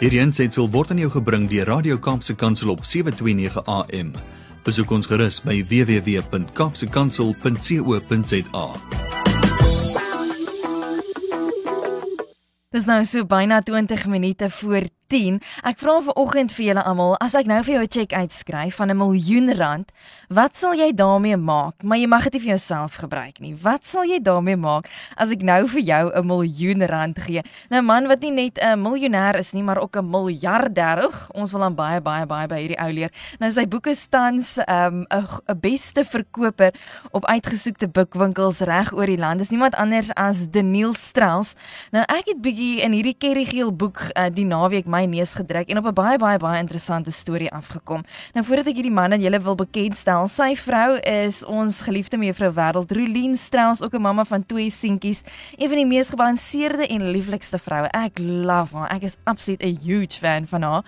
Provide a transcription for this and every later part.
Hierdie aanseit word aan jou gebring deur Radio Kaapse Kansel op 7:29 AM. Besoek ons gerus by www.kapsekansel.co.za. Dis nou so byna 20 minute voor 10. Ek vra vanoggend vir julle almal, as ek nou vir jou 'n cheque uitskryf van 'n miljoen rand, wat sal jy daarmee maak? Maar jy mag dit nie vir jouself gebruik nie. Wat sal jy daarmee maak as ek nou vir jou 'n miljoen rand gee? Nou man wat nie net 'n miljonair is nie, maar ook 'n miljardêr. Ons wil aan baie baie baie by hierdie ou leer. Nou sy boeke tans 'n um, 'n beste verkoper op uitgesoekte boekwinkels reg oor die land. Dis niemand anders as Daniel Strauss. Nou ek het bietjie in hierdie kerrygeel boek uh, die naweek my my neus gedruk en op 'n baie baie baie interessante storie afgekom. Nou voordat ek hierdie man aan julle wil bekendstel, sy vrou is ons geliefde mevrou Wêreld Rolien Strauss, ook 'n mamma van twee seentjies, een van die mees gebalanseerde en lieflikste vroue. Ek love haar. Ek is absoluut 'n huge fan van haar.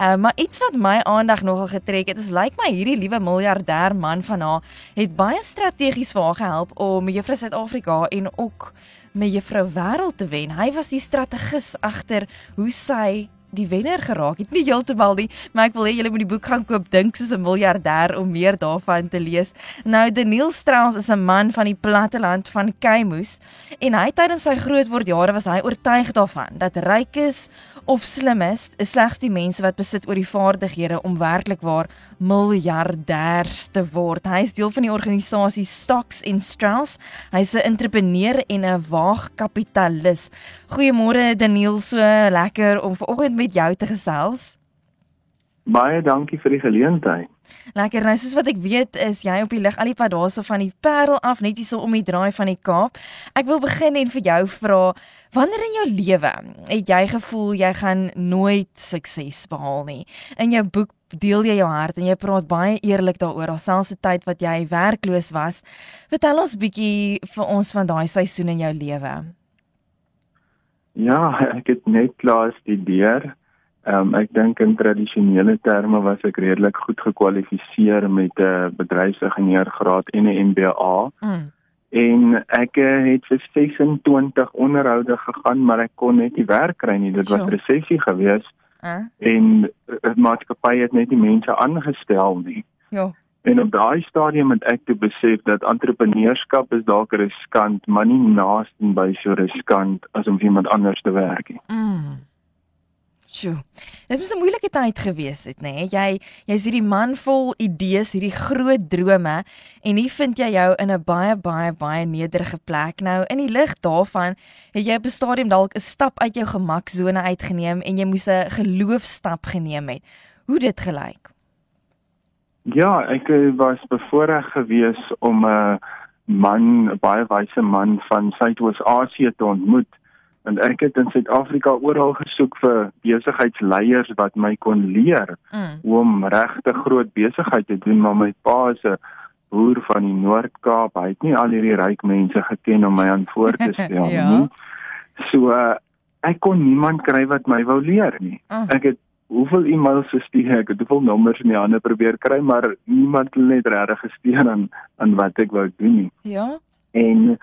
Uh, maar iets wat my aandag nogal getrek het, is lyk like my hierdie liewe miljardêr man van haar het baie strategies vir haar gehelp om Juffrou Suid-Afrika en ook met Juffrou Wêreld te wen. Hy was die strategis agter hoe sy die wenner geraak het. Nie heeltemal nie, maar ek wil hê julle moet die boek gaan koop Dink soos 'n miljardêr om meer daarvan te lees. Nou Daniel Strauss is 'n man van die platteland van Keimoes en hy tydens sy grootwordjare was hy oortuig daarvan dat ryk is of slim is, is slegs die mense wat besit oor die vaardighede om werklik waar miljardêers te word. Hy is deel van die organisasie Stocks and Strauss. Hy's 'n entrepreneur en 'n waagkapitalis. Goeiemôre Daniel, so lekker om vanoggend met jou te gesels. Baie dankie vir die geleentheid. Lekker. Nou soos wat ek weet, is jy op die lig al die pad daarso van die Parel af, net hier so om die draai van die Kaap. Ek wil begin en vir jou vra, wanneer in jou lewe het jy gevoel jy gaan nooit sukses behaal nie? In jou boek deel jy jou hart en jy praat baie eerlik daaroor, alselfs die tyd wat jy werkloos was. Vertel ons bietjie vir ons van daai seisoen in jou lewe. Ja, ek het net klaar studeer. Ehm um, ek dink in tradisionele terme was ek redelik goed gekwalifiseer met 'n uh, bedryfsingenieur-graad en 'n MBA. Mm. En ek uh, het vir 26 onderhoude gegaan, maar ek kon net nie werk kry nie. Dit was sure. resessie geweest. Uh. En uh, maatskappy het net nie mense aangestel nie. Ja. En op daai stadium het ek te besef dat entrepreneurskap is dalk riskant, maar nie naaste by so riskant as om vir iemand anders te werk nie. Mm. Sjoe. Dit was 'n moeilike tyd gewees het, nê? Nee? Jy jy's hierdie man vol idees, hierdie groot drome en hier vind jy jou in 'n baie baie baie nederige plek. Nou in die lig daarvan het jy op 'n stadium dalk 'n stap uit jou gemaksone uitgeneem en jy moes 'n geloofstap geneem het. Hoe dit gelyk? Ja, ek eh, was bevoorreg geweest om 'n man, 'n baie wyse man van Suidoos-Asië te ontmoet en ek het in Suid-Afrika oral gesoek vir besigheidsleiers wat my kon leer mm. hoe om regte groot besigheid te doen maar my pa is 'n boer van die Noord-Kaap hy het nie al hierdie ryk mense geken om my aan voor te stel ja. nie so uh, ek kon niemand kry wat my wou leer nie mm. ek het hoeveel e-mails gestuur ek het hoeveel nommers in my hande probeer kry maar niemand het net regtig gesteun aan aan wat ek wou doen nie ja en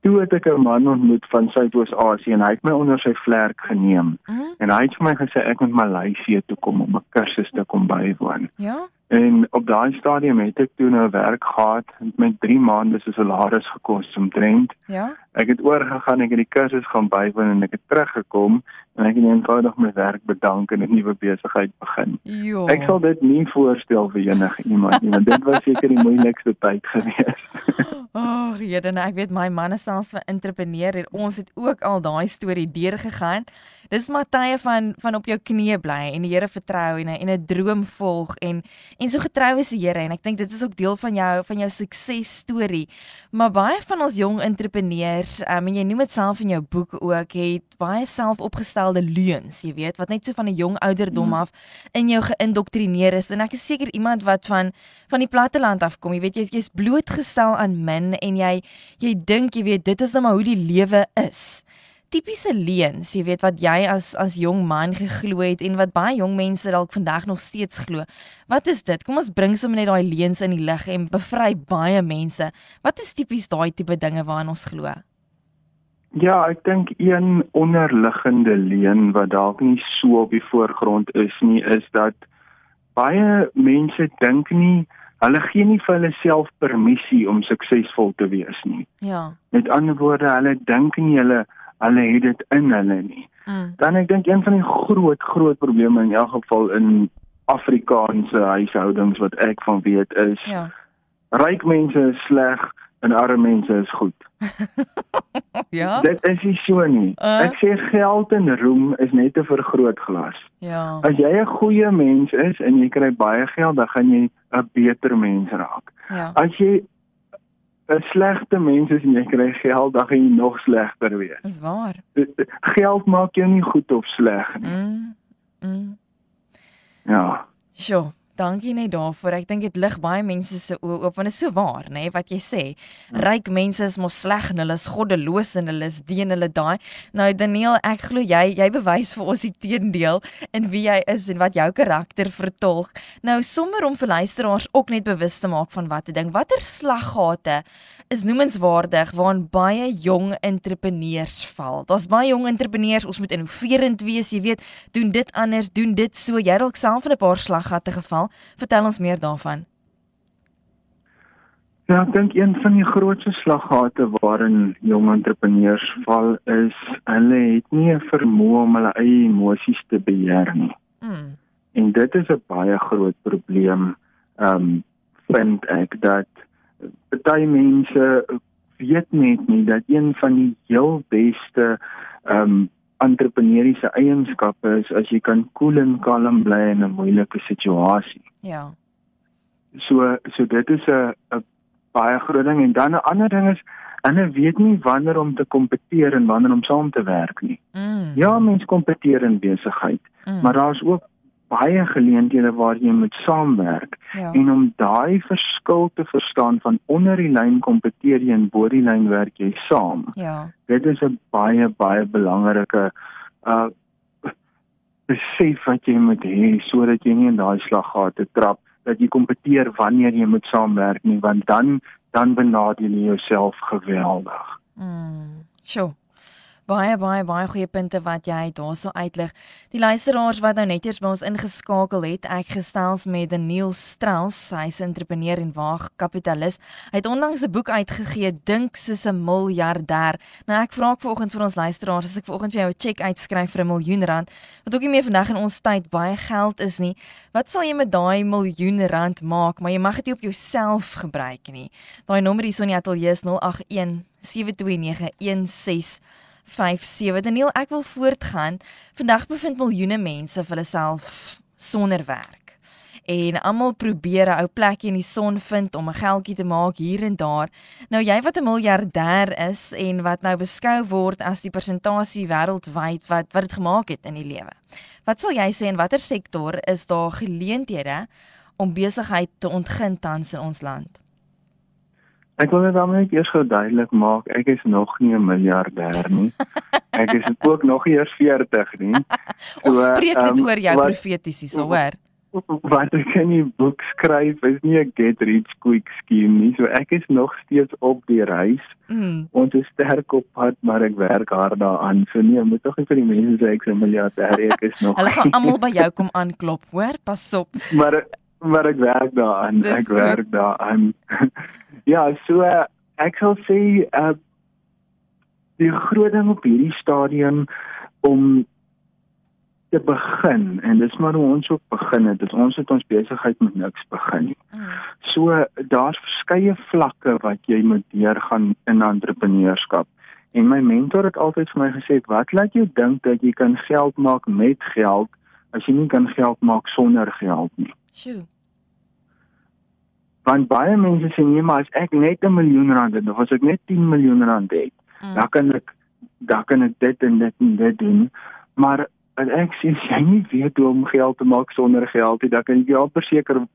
toe het ek 'n man ontmoet van Suidoos-Asië en hy het my onder sy vlerk geneem. Mm. En hy het vir my gesê ek moet Maleisië toe kom om 'n kursus te kom bywoon. Ja. En op daai stadium het ek toe nou werk gehad met 3 maande se salaris gekos omtrent. Ja. Ek het oorgegaan, ek het die kursus gaan bywoon en ek het teruggekom en ek het eenvoudig my werk bedank en 'n nuwe besigheid begin. Jo. Ek sal dit nie voorstel vir enige iemand nie, want dit was seker die moeilikste tyd gewees. Ag, oh, Jeden, ek weet my man is selfs 'n entrepreneur en ons het ook al daai storie deurgegaan. Dis maar tye van van op jou knieë bly en die Here vertrou en en 'n droom volg en en so getrou is die Here en ek dink dit is ook deel van jou van jou sukses storie. Maar baie van ons jong entrepreneurs, um, en jy noem dit self in jou boek ook, het baie selfopgestelde leuns, jy weet, wat net so van 'n jong ouderdom hmm. af in jou geïndoktrineer is en ek is seker iemand wat van van die platteland af kom, jy weet jy's jy blootgestel aan min en jy jy dink jy weet dit is nou maar hoe die lewe is tipiese leuns, jy weet wat jy as as jong man geglo het en wat baie jong mense dalk vandag nog steeds glo. Wat is dit? Kom ons bring sommer net daai leuns in die lig en bevry baie mense. Wat is tipies daai tipe dinge waaraan ons glo? Ja, ek dink een onderliggende leen wat dalk nie so op die voorgrond is nie, is dat baie mense dink nie hulle gee nie vir hulle self permissie om suksesvol te wees nie. Ja. Met ander woorde, hulle dink nie hulle hulle het dit in hulle nie. Mm. Dan ek dink een van die groot groot probleme in elk geval in Afrikaanse huishoudings wat ek van weet is Ja. ryk mense is sleg en arme mense is goed. Ja. Dit is nie so nie. Uh. Ek sê geld en roem is net 'n vergrootglas. Ja. As jy 'n goeie mens is en jy kry baie geld, dan gaan jy 'n beter mens raak. Ja. As jy 'n slegte mens is en jy kry geld, dan gaan jy nog slegter wees. Dis waar. Geld maak jou nie goed of sleg nie. Mm. Mm. Ja. Sjoe, dankie net daarvoor. Ek dink dit lig baie mense se oë oop want dit is so waar, nê, nee, wat jy sê. Ryk mense is mos sleg en hulle is goddeloos en hulle is die en hulle daai. Nou Daniel, ek glo jy jy bewys vir ons die teendeel in wie jy is en wat jou karakter vertolk. Nou sommer om vir luisteraars ook net bewus te maak van wat 'n ding. Watter slaggate is noemenswaardig waarin baie jong entrepreneurs val. Daar's baie jong entrepreneurs, ons moet innoverend wees, jy weet, doen dit anders, doen dit so. Jy dalk self in 'n paar slaggate geval. Vertel ons meer daarvan. Ja, ek dink een van die grootste slaggate waarin jong entrepreneurs val is hulle het nie 'n vermoë om hulle eie emosies te beheer nie. Mm. En dit is 'n baie groot probleem. Ehm um, vind ek dat baie mense weet net nie dat een van die heel beste ehm um, entrepreneursiese eienskappe is as jy kan koel en kalm bly in 'n moeilike situasie. Ja. So so dit is 'n 'n baie groot ding en dan 'n ander ding is hulle weet nie wanneer om te kompeteer en wanneer om saam te werk nie. Mm. Ja, mense kompeteer in besigheid, mm. maar daar's ook baie geleenthede waar jy moet saamwerk ja. en om daai verskil te verstaan van onder die lyn kompeteer jy en bo die lyn werk jy saam. Ja. Dit is 'n baie baie belangrike uh besef wat jy moet hê sodat jy nie in daai slaggate trap dat jy kompeteer wanneer jy moet saamwerk nie want dan dan benadeel jy jouself geweldig. Mm. Sjoe. Baie baie baie goeie punte wat jy daarso uitlig. Die luisteraars wat nou net eers by ons ingeskakel het, ek gestels met Daniel Strauss, hy's 'n entrepreneur en waagkapitalis. Hy het onlangs 'n boek uitgegee, Dink soos 'n miljardêr. Nou ek vra ek vanoggend vir ons luisteraars, as ek vanoggend vir jou 'n cheque uitskryf vir 'n miljoen rand, wat ook nie meer vandag in ons tyd baie geld is nie, wat sal jy met daai miljoen rand maak? Maar jy mag dit nie op jouself gebruik nie. Daai nommer hier so in die ateljee is 081 72916 57 Daniel, ek wil voortgaan. Vandag bevind miljoene mense vir hulle self sonder werk. En almal probeer 'n ou plekjie in die son vind om 'n geldjie te maak hier en daar. Nou jy wat 'n miljardêr is en wat nou beskou word as die persentasie wêreldwyd wat wat dit gemaak het in die lewe. Wat sal jy sê in watter sektor is daar geleenthede om besigheid te ontgin tans in ons land? Ek wil net dan net eers gou duidelik maak, ek is nog nie 'n miljardêr nie. Ek is ook nog nie eers 40 nie. Ons spreek dit um, oor jou profeties hierso, hoor. Wat ek in die boek skryf is nie 'n get rich quick scheme nie. So ek is nog steeds op die reis. Mm. Ons is sterk op pad, maar ek werk hard daaraan. So nee, moet tog nie vir die mense sê ek is 'n miljardêr, nie. ek is nog. Hulle gaan almal by jou kom aanklop, hoor? Pas op. maar maar ek werk daaraan. Dis Ek goed. werk daaraan. ja, so uh, ek sal sê uh die groot ding op hierdie stadium om te begin en dis maar hoe ons ook begin het. Dis ons het ons besigheid met niks begin nie. Mm. So daar's verskeie vlakke wat jy moet deurgaan in entrepreneurskap. En my mentor het altyd vir my gesê, "Wat laat jou dink dat jy kan geld maak met geld as jy nie kan geld maak sonder geld nie?" Sjoe. Want baie mense sê nee, maar as ek net 'n miljoen rand het of as ek net 10 miljoen rand het, Mm. dan kan ek dan kan ek dit en dit en dit doen. Maar as ek sê jy nie weet hoe om geld te maak sonder geld nie, dan kan jy al verseker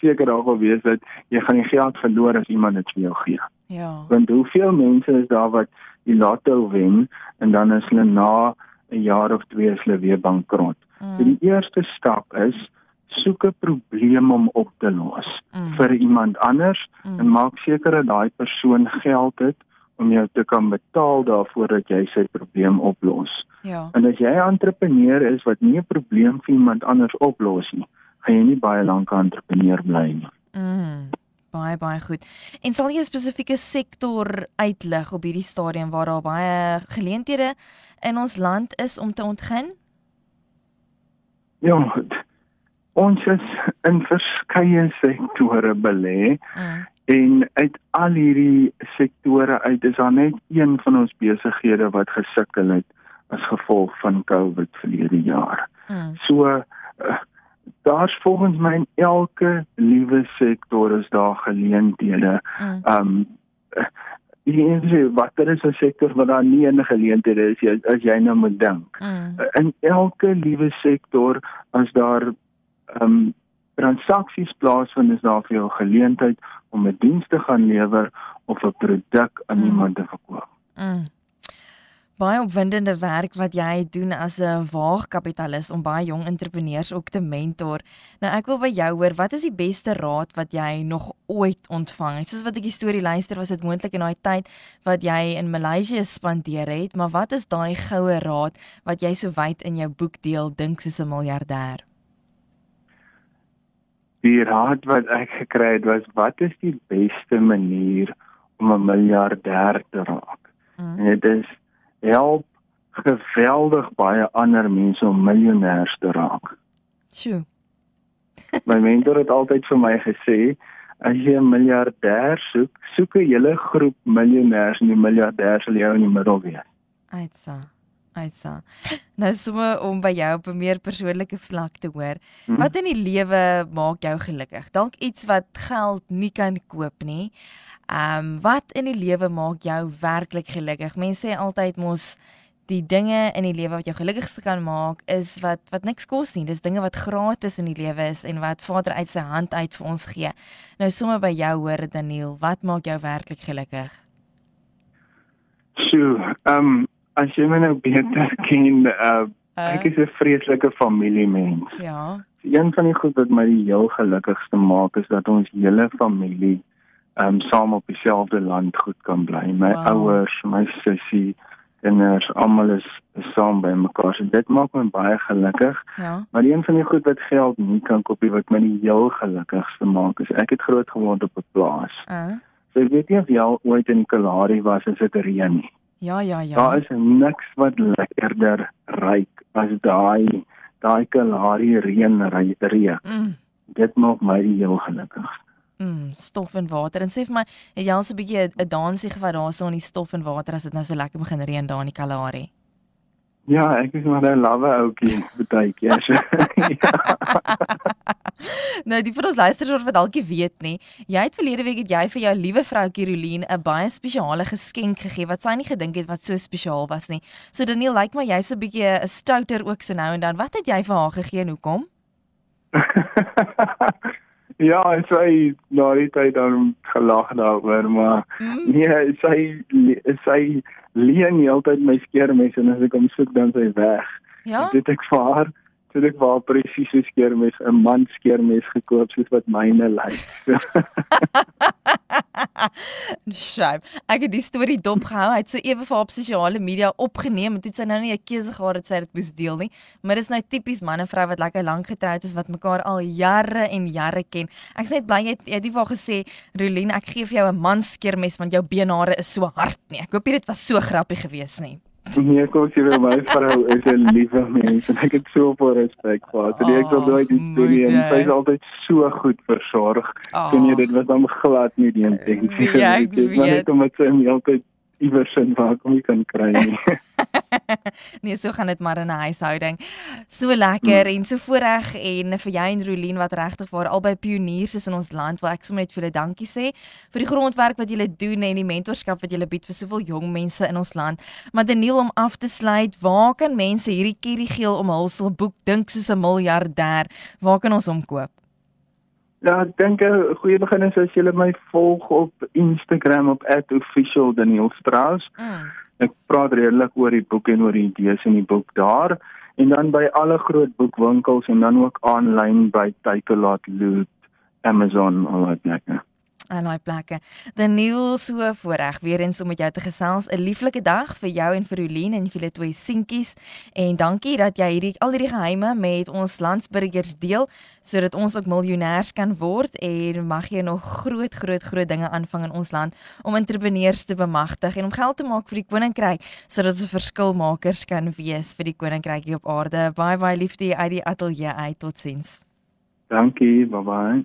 seker daarvan wees dat jy gaan die geld verloor as iemand dit vir jou gee. Ja. Want hoeveel mense is daar wat die lotto wen en dan is hulle na 'n jaar of twee is hulle weer bankrot. So Mm. die eerste stap is soek 'n probleem om op te los Mm. vir iemand anders Mm. en maak seker dat daai persoon geld het om jou te kan betaal daarvoor dat jy sy probleem oplos. Ja. En as jy 'n entrepreneur is wat nie 'n probleem vir iemand anders oplos nie, gaan jy nie baie lank 'n entrepreneur bly nie. Mm. Baie baie goed. En sal jy 'n spesifieke sektor uitlig op hierdie stadium waar daar baie geleenthede in ons land is om te ontgin? Ja, ons is in verskeie sektore belê Mm. en uit al hierdie sektore uit is daar net een van ons besighede wat gesukkel het as gevolg van COVID verlede jaar. Mm. So uh, daar's volgens my in elke liewe sektor is daar geleenthede. Mm. Um jy sê watter is 'n sektor waar daar nie 'n geleenthede is as jy nou moet dink. Mm. In elke liewe sektor as daar um transaksies plaasvind is daar vir jou 'n geleentheid om 'n diens te gaan lewer of 'n produk aan Mm. iemand te verkoop. Mm. Baie opwindende werk wat jy doen as 'n waagkapitalis om baie jong entrepreneurs ook te mentor. Nou ek wil by jou hoor, wat is die beste raad wat jy nog ooit ontvang het? Soos wat ek die storie luister, was dit moontlik in daai tyd wat jy in Maleisië spandeer het, maar wat is daai goue raad wat jy so wyd in jou boek deel, dink soos 'n miljardêr? Die raad wat ek gekry het was wat is die beste manier om 'n miljardêr te raak? Mm. En dit is help geweldig baie ander mense om miljonêers te raak. Sjoe. My mentor het altyd vir my gesê as jy 'n miljardêr soek, soek 'n hele groep miljonêers en die miljardêr sal jou in die middel wees. Uitsa. Uitsa. Nou sommer om by jou op 'n meer persoonlike vlak te hoor. Hm? Wat in die lewe maak jou gelukkig? Dalk iets wat geld nie kan koop nie. Ehm um, wat in die lewe maak jou werklik gelukkig? Mense sê altyd mos die dinge in die lewe wat jou gelukkigste kan maak is wat wat niks kos nie. Dis dinge wat gratis in die lewe is en wat Vader uit sy hand uit vir ons gee. Nou sommer by jou hoor Daniel, wat maak jou werklik gelukkig? So, ehm um, as jy my nou beter ken, uh, ek is 'n vreeslike familiemens. Ja. Een van die goed wat my die heel gelukkigste maak is dat ons hele familie um, saam op dieselfde land goed kan bly. My Wow. ouers, my sussie, kinders, almal is, is saam by mekaar. So dit maak my baie gelukkig. Ja. Maar een van die goed wat geld nie kan koop nie wat my die heel gelukkigste maak is ek het groot geword op 'n plaas. Uh, So ek weet nie of jy al ooit in Kalahari was as dit reën nie. Ja, ja, ja. Daar is niks wat lekkerder ryk as daai daai Kalahari reën reën. Mm. Dit maak my die heel gelukkigste. Mm, stof en water. En sê vir my, het jy al so 'n bietjie 'n dansie gevat daarso in die stof en water as dit nou so lekker begin reën daar in die Kalahari? Ja, ek is maar 'n lawwe ouetjie baie keer. So, ja. nou, die van ons luisteraars wat dalk nie weet nie, jy het verlede week het jy vir jou liewe vrou Kirolien 'n baie spesiale geskenk gegee wat sy nie gedink het wat so spesiaal was nie. So Daniel, lyk my jy's 'n bietjie 'n stouter ook so nou en dan. Wat het jy vir haar gegee en hoekom? ja, sy na die tyd dan gelag daaroor, maar Mm. nee, sy sy leen nie altyd my skeermes en as ek hom soek dan sy weg. Ja. Dit ek vir haar Toe ek waar presies so skeermes 'n man skeermes gekoop soos wat myne lyk. Skyp. Ek het die storie dopgehou. Hy het so ewe vir haar op sosiale media opgeneem en toe het sy nou nie 'n keuse gehad dat sy dit moes deel nie. Maar dis nou tipies man en vrou wat lekker lank getroud is wat mekaar al jare en jare ken. Ek is net bly jy het, jy het nie vir haar gesê, "Rolien, ek gee vir jou 'n man skeermes want jou beenhare is so hard nie." Ek hoop dit was so grappie gewees nie. Nee, kom jy vir my vrou is 'n liewe mens en ek het so veel respek vir haar. So ek sal nooit die storie en sy is altyd so goed versorg. Oh. Ken jy dit was dan glad nie die intensie Ja, ek gewees nie. Maar weet. net omdat sy my altyd iewers in waar kom jy kan kry nie. nee, so gaan dit maar in 'n huishouding. So lekker hmm. en so voorreg en vir jy en Rolien wat regtig waar albei pioniers is in ons land, wil ek sommer net vir julle dankie sê vir die grondwerk wat julle doen en die mentorskap wat julle bied vir soveel jong mense in ons land. Maar Daniel om af te sluit, waar kan mense hierdie Kerry Geel omhulsel boek dink soos 'n miljardêr? Waar kan ons hom koop? Ja, ek dink 'n goeie begin is as jy my volg op Instagram op @officialdanielstrauss. Mm. Ek praat redelik oor die boek en oor die idees in die boek daar en dan by alle groot boekwinkels en dan ook aanlyn by Takealot, Loot, Amazon al wat lekker. Aan daai plekke. Daniel so voorreg weer eens om met jou te gesels. 'n Lieflike dag vir jou en vir Olien en vir julle twee seentjies. En dankie dat jy hierdie al hierdie geheime met ons landsburgers deel sodat ons ook miljonêers kan word en mag jy nog groot groot groot dinge aanvang in ons land om entrepreneurs te bemagtig en om geld te maak vir die koninkryk sodat ons verskilmakers kan wees vir die koninkryk hier op aarde. Baie baie liefde uit die ateljee uit. Totsiens. Dankie, bye bye.